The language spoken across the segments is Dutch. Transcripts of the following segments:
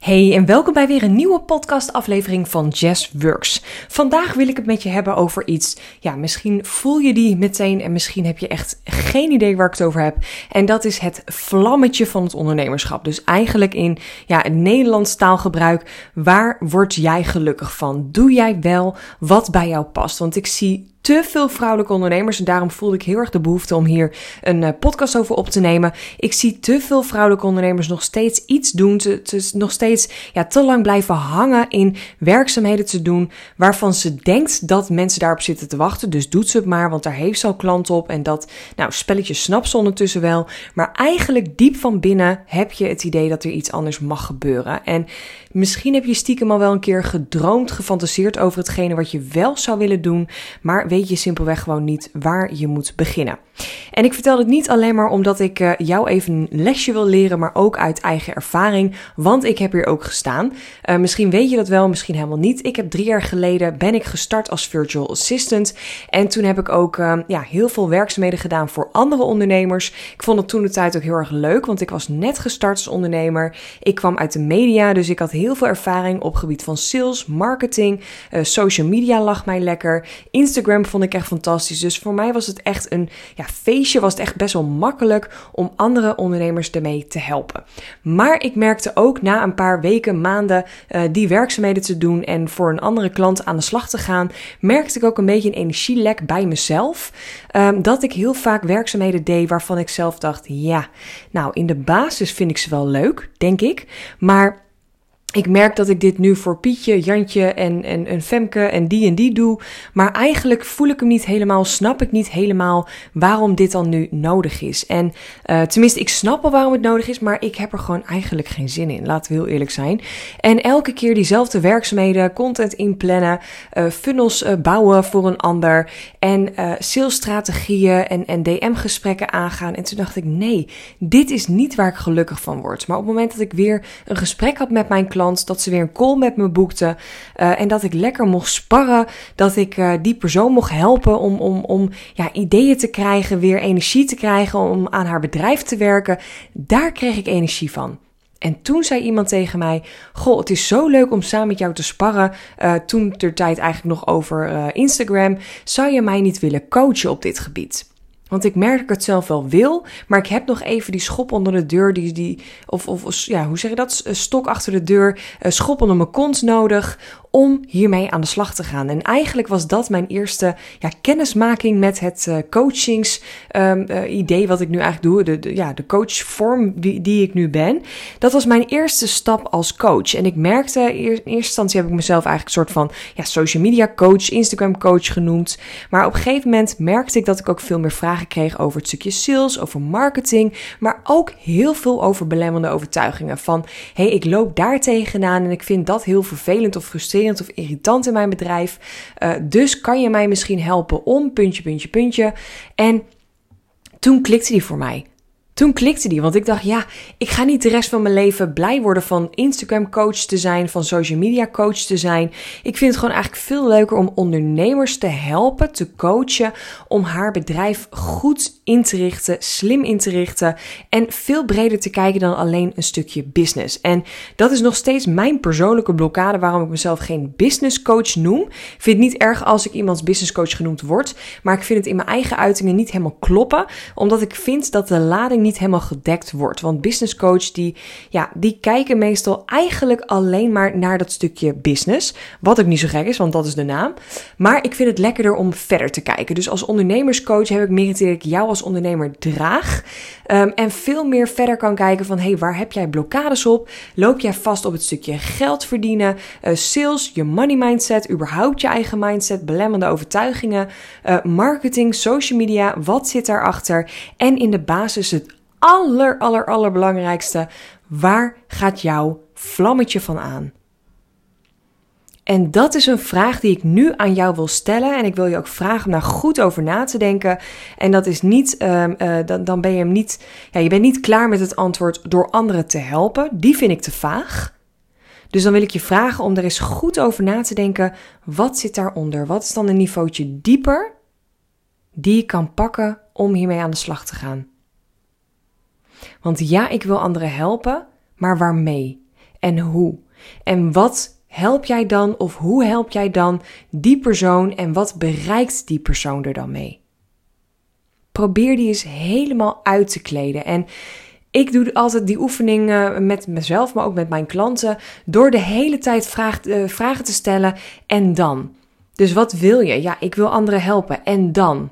Hey en welkom bij weer een nieuwe podcastaflevering van Jazz Works. Vandaag wil ik het met je hebben over iets. Ja, misschien voel je die meteen en misschien heb je echt geen idee waar ik het over heb. En dat is het vlammetje van het ondernemerschap. Dus eigenlijk in ja, het Nederlands taalgebruik. Waar word jij gelukkig van? Doe jij wel wat bij jou past? Want ik zie te veel vrouwelijke ondernemers. En daarom voelde ik heel erg de behoefte om hier een uh, podcast over op te nemen. Ik zie te veel vrouwelijke ondernemers nog steeds iets doen. Te, nog steeds ja, te lang blijven hangen in werkzaamheden te doen. Waarvan ze denkt dat mensen daarop zitten te wachten. Dus doet ze het maar, want daar heeft ze al klant op. En dat nou, spelletje snapt ze ondertussen wel. Maar eigenlijk diep van binnen heb je het idee dat er iets anders mag gebeuren. En misschien heb je stiekem al wel een keer gedroomd, gefantaseerd over hetgene wat je wel zou willen doen. Maar weet je simpelweg gewoon niet waar je moet beginnen. En ik vertel het niet alleen maar omdat ik uh, jou even een lesje wil leren, maar ook uit eigen ervaring, want ik heb hier ook gestaan. Uh, misschien weet je dat wel, misschien helemaal niet. Ik heb drie jaar geleden ben ik gestart als virtual assistant en toen heb ik ook uh, ja, heel veel werkzaamheden gedaan voor andere ondernemers. Ik vond het toen de tijd ook heel erg leuk, want ik was net gestart als ondernemer. Ik kwam uit de media, dus ik had heel veel ervaring op gebied van sales, marketing, social media lag mij lekker. Instagram vond ik echt fantastisch. Dus voor mij was het echt een ja, feestje. Was het echt best wel makkelijk om andere ondernemers ermee te helpen. Maar ik merkte ook na een paar weken, maanden uh, die werkzaamheden te doen en voor een andere klant aan de slag te gaan, merkte ik ook een beetje een energielek bij mezelf. Um, dat ik heel vaak werkzaamheden deed waarvan ik zelf dacht: ja, nou in de basis vind ik ze wel leuk, denk ik. Maar ik merk dat ik dit nu voor Pietje, Jantje en, en, en Femke en die en die doe. Maar eigenlijk voel ik hem niet helemaal, snap ik niet helemaal waarom dit dan nu nodig is. En uh, tenminste, ik snap wel waarom het nodig is, maar ik heb er gewoon eigenlijk geen zin in. Laten we heel eerlijk zijn. En elke keer diezelfde werkzaamheden, content inplannen, uh, funnels uh, bouwen voor een ander. En salesstrategieën en, en DM-gesprekken aangaan. En toen dacht ik, nee, dit is niet waar ik gelukkig van word. Maar op het moment dat ik weer een gesprek had met mijn klant dat ze weer een call met me boekte. Uh, en dat ik lekker mocht sparren. Dat ik uh, die persoon mocht helpen om, om, om ja, ideeën te krijgen, weer energie te krijgen om aan haar bedrijf te werken. Daar kreeg ik energie van. En toen zei iemand tegen mij: Goh, het is zo leuk om samen met jou te sparren. Uh, toen ter tijd eigenlijk nog over Instagram. Zou je mij niet willen coachen op dit gebied? Want ik merk dat ik het zelf wel wil, maar ik heb nog even die schop onder de deur, die, die, of, of ja, hoe zeg je dat? Stok achter de deur, schop onder mijn kont nodig om hiermee aan de slag te gaan. En eigenlijk was dat mijn eerste ja, kennismaking met het uh, coachings um, uh, idee wat ik nu eigenlijk doe, de, de, ja, de coachvorm die, die ik nu ben. Dat was mijn eerste stap als coach. En ik merkte, in eerste instantie heb ik mezelf eigenlijk een soort van ja, social media coach, Instagram coach genoemd. Maar op een gegeven moment merkte ik dat ik ook veel meer vragen kreeg over het stukje sales, over marketing, maar ook heel veel over belemmerende overtuigingen. Van, hey, ik loop daar tegenaan en ik vind dat heel vervelend of frustrerend of irritant in mijn bedrijf. Uh, dus kan je mij misschien helpen om puntje, puntje, puntje. En toen klikte die voor mij. Toen klikte die, want ik dacht, ja, ik ga niet de rest van mijn leven blij worden van Instagram coach te zijn, van social media coach te zijn. Ik vind het gewoon eigenlijk veel leuker om ondernemers te helpen, te coachen, om haar bedrijf goed in te richten, slim in te richten en veel breder te kijken dan alleen een stukje business. En dat is nog steeds mijn persoonlijke blokkade waarom ik mezelf geen business coach noem. Ik vind het niet erg als ik iemands business coach genoemd word, maar ik vind het in mijn eigen uitingen niet helemaal kloppen, omdat ik vind dat de lading niet niet helemaal gedekt wordt. Want business coach die, ja, die kijken meestal eigenlijk alleen maar naar dat stukje business. Wat ook niet zo gek is, want dat is de naam. Maar ik vind het lekkerder om verder te kijken. Dus als ondernemerscoach heb ik meer dat ik jou als ondernemer draag. Um, en veel meer verder kan kijken van, hey, waar heb jij blokkades op? Loop jij vast op het stukje geld verdienen, uh, sales, je money mindset, überhaupt je eigen mindset, belemmende overtuigingen, uh, marketing, social media, wat zit daarachter? En in de basis het aller, aller, allerbelangrijkste. Waar gaat jouw vlammetje van aan? En dat is een vraag die ik nu aan jou wil stellen. En ik wil je ook vragen om daar goed over na te denken. En dat is niet, um, uh, dan, dan ben je hem niet, ja, je bent niet klaar met het antwoord door anderen te helpen. Die vind ik te vaag. Dus dan wil ik je vragen om er eens goed over na te denken. Wat zit daaronder? Wat is dan een niveautje dieper die je kan pakken om hiermee aan de slag te gaan? Want ja, ik wil anderen helpen, maar waarmee? en hoe? En wat help jij dan of hoe help jij dan die persoon en wat bereikt die persoon er dan mee? Probeer die eens helemaal uit te kleden. En ik doe altijd die oefeningen met mezelf, maar ook met mijn klanten, door de hele tijd uh, vragen te stellen en dan. Dus wat wil je? Ja, ik wil anderen helpen. En dan?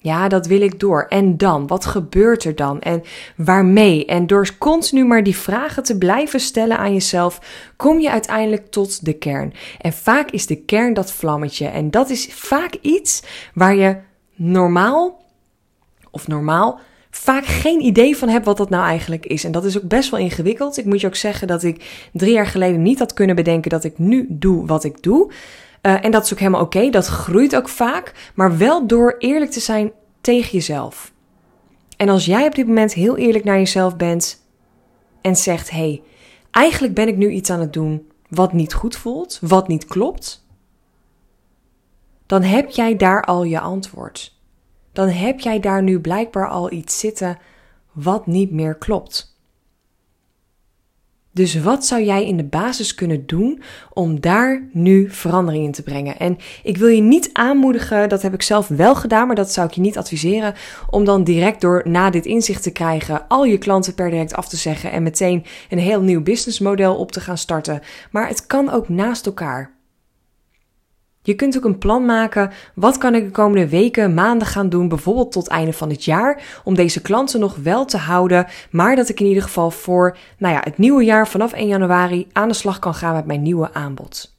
Ja, dat wil ik door. En dan? Wat gebeurt er dan? En waarmee? En door continu maar die vragen te blijven stellen aan jezelf, kom je uiteindelijk tot de kern. En vaak is de kern dat vlammetje. En dat is vaak iets waar je normaal, of normaal, vaak geen idee van hebt wat dat nou eigenlijk is. En dat is ook best wel ingewikkeld. Ik moet je ook zeggen dat ik drie jaar geleden niet had kunnen bedenken dat ik nu doe wat ik doe. Uh, en dat is ook helemaal oké, dat groeit ook vaak, maar wel door eerlijk te zijn tegen jezelf. En als jij op dit moment heel eerlijk naar jezelf bent en zegt: hé, hey, eigenlijk ben ik nu iets aan het doen wat niet goed voelt, wat niet klopt, dan heb jij daar al je antwoord. Dan heb jij daar nu blijkbaar al iets zitten wat niet meer klopt. Dus wat zou jij in de basis kunnen doen om daar nu verandering in te brengen? En ik wil je niet aanmoedigen, dat heb ik zelf wel gedaan, maar dat zou ik je niet adviseren, om dan direct door na dit inzicht te krijgen al je klanten per direct af te zeggen en meteen een heel nieuw businessmodel op te gaan starten. Maar het kan ook naast elkaar. Je kunt ook een plan maken. Wat kan ik de komende weken, maanden gaan doen, bijvoorbeeld tot einde van het jaar, om deze klanten nog wel te houden, maar dat ik in ieder geval voor nou ja, het nieuwe jaar vanaf 1 januari aan de slag kan gaan met mijn nieuwe aanbod.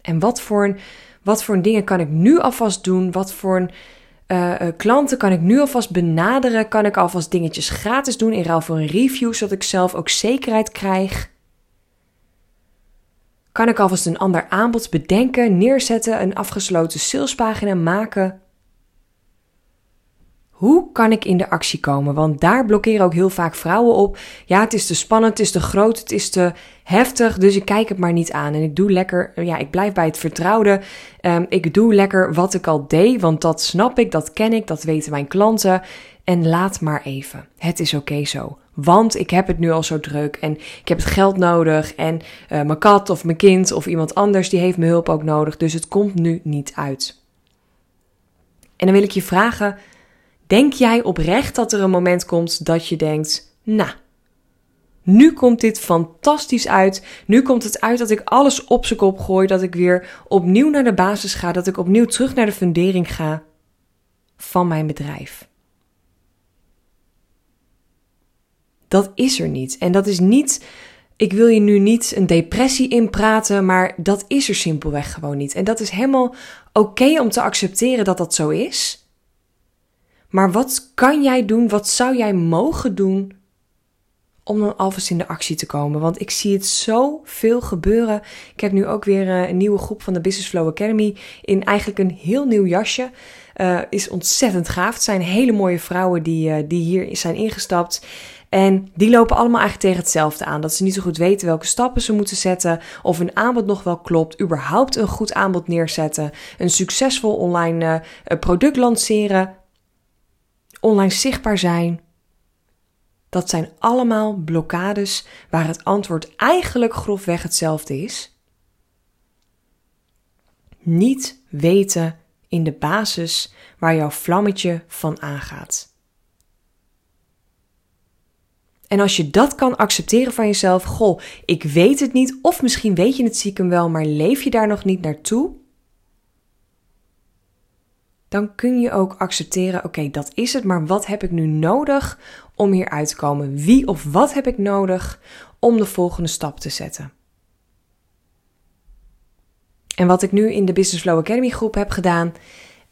En wat voor, wat voor dingen kan ik nu alvast doen? Wat voor een, uh, klanten kan ik nu alvast benaderen? Kan ik alvast dingetjes gratis doen in ruil voor een review, zodat ik zelf ook zekerheid krijg? Kan ik alvast een ander aanbod bedenken, neerzetten, een afgesloten salespagina maken? Hoe kan ik in de actie komen? Want daar blokkeren ook heel vaak vrouwen op. Ja, het is te spannend, het is te groot, het is te heftig, dus ik kijk het maar niet aan. En ik doe lekker, ja, ik blijf bij het vertrouwde. Um, ik doe lekker wat ik al deed, want dat snap ik, dat ken ik, dat weten mijn klanten. En laat maar even. Het is oké zo. Want ik heb het nu al zo druk en ik heb het geld nodig en uh, mijn kat of mijn kind of iemand anders die heeft mijn hulp ook nodig. Dus het komt nu niet uit. En dan wil ik je vragen, denk jij oprecht dat er een moment komt dat je denkt, nou, nu komt dit fantastisch uit. Nu komt het uit dat ik alles op zijn kop gooi, dat ik weer opnieuw naar de basis ga, dat ik opnieuw terug naar de fundering ga van mijn bedrijf. Dat is er niet. En dat is niet. Ik wil je nu niet een depressie inpraten, maar dat is er simpelweg gewoon niet. En dat is helemaal oké om te accepteren dat dat zo is. Maar wat kan jij doen? Wat zou jij mogen doen om dan alvast in de actie te komen? Want ik zie het zo veel gebeuren. Ik heb nu ook weer eh, een nieuwe groep van de Business Flow Academy in eigenlijk een heel nieuw jasje. Uh, is ontzettend gaaf. Het zijn hele mooie vrouwen die, uh, die hier zijn ingestapt. En die lopen allemaal eigenlijk tegen hetzelfde aan. Dat ze niet zo goed weten welke stappen ze moeten zetten. Of hun aanbod nog wel klopt. Überhaupt een goed aanbod neerzetten. Een succesvol online uh, product lanceren. Online zichtbaar zijn. Dat zijn allemaal blokkades waar het antwoord eigenlijk grofweg hetzelfde is. Niet weten in de basis waar jouw vlammetje van aangaat. En als je dat kan accepteren van jezelf, goh, ik weet het niet, of misschien weet je het stiekem wel, maar leef je daar nog niet naartoe, dan kun je ook accepteren: oké, dat is het, maar wat heb ik nu nodig om hier uit te komen? Wie of wat heb ik nodig om de volgende stap te zetten? En wat ik nu in de Business Flow Academy groep heb gedaan,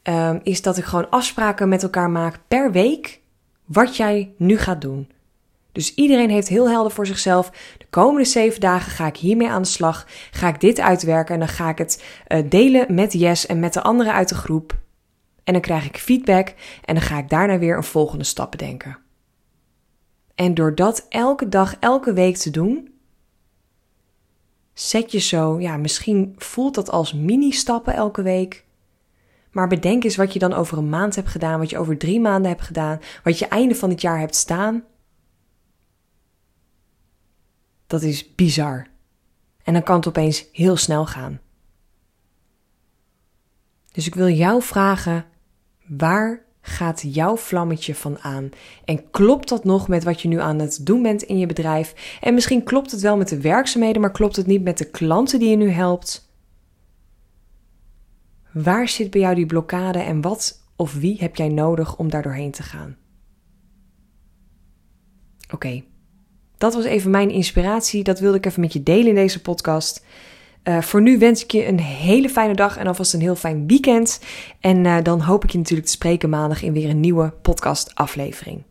uh, is dat ik gewoon afspraken met elkaar maak per week wat jij nu gaat doen. Dus iedereen heeft heel helder voor zichzelf. De komende zeven dagen ga ik hiermee aan de slag. Ga ik dit uitwerken en dan ga ik het uh, delen met Yes en met de anderen uit de groep. En dan krijg ik feedback en dan ga ik daarna weer een volgende stap bedenken. En door dat elke dag, elke week te doen, zet je zo, ja, misschien voelt dat als mini-stappen elke week. Maar bedenk eens wat je dan over een maand hebt gedaan, wat je over drie maanden hebt gedaan, wat je einde van het jaar hebt staan. Dat is bizar. En dan kan het opeens heel snel gaan. Dus ik wil jou vragen: waar gaat jouw vlammetje van aan? En klopt dat nog met wat je nu aan het doen bent in je bedrijf? En misschien klopt het wel met de werkzaamheden, maar klopt het niet met de klanten die je nu helpt? Waar zit bij jou die blokkade en wat of wie heb jij nodig om daar doorheen te gaan? Oké, dat was even mijn inspiratie. Dat wilde ik even met je delen in deze podcast. Uh, voor nu wens ik je een hele fijne dag en alvast een heel fijn weekend. En uh, dan hoop ik je natuurlijk te spreken maandag in weer een nieuwe podcast aflevering.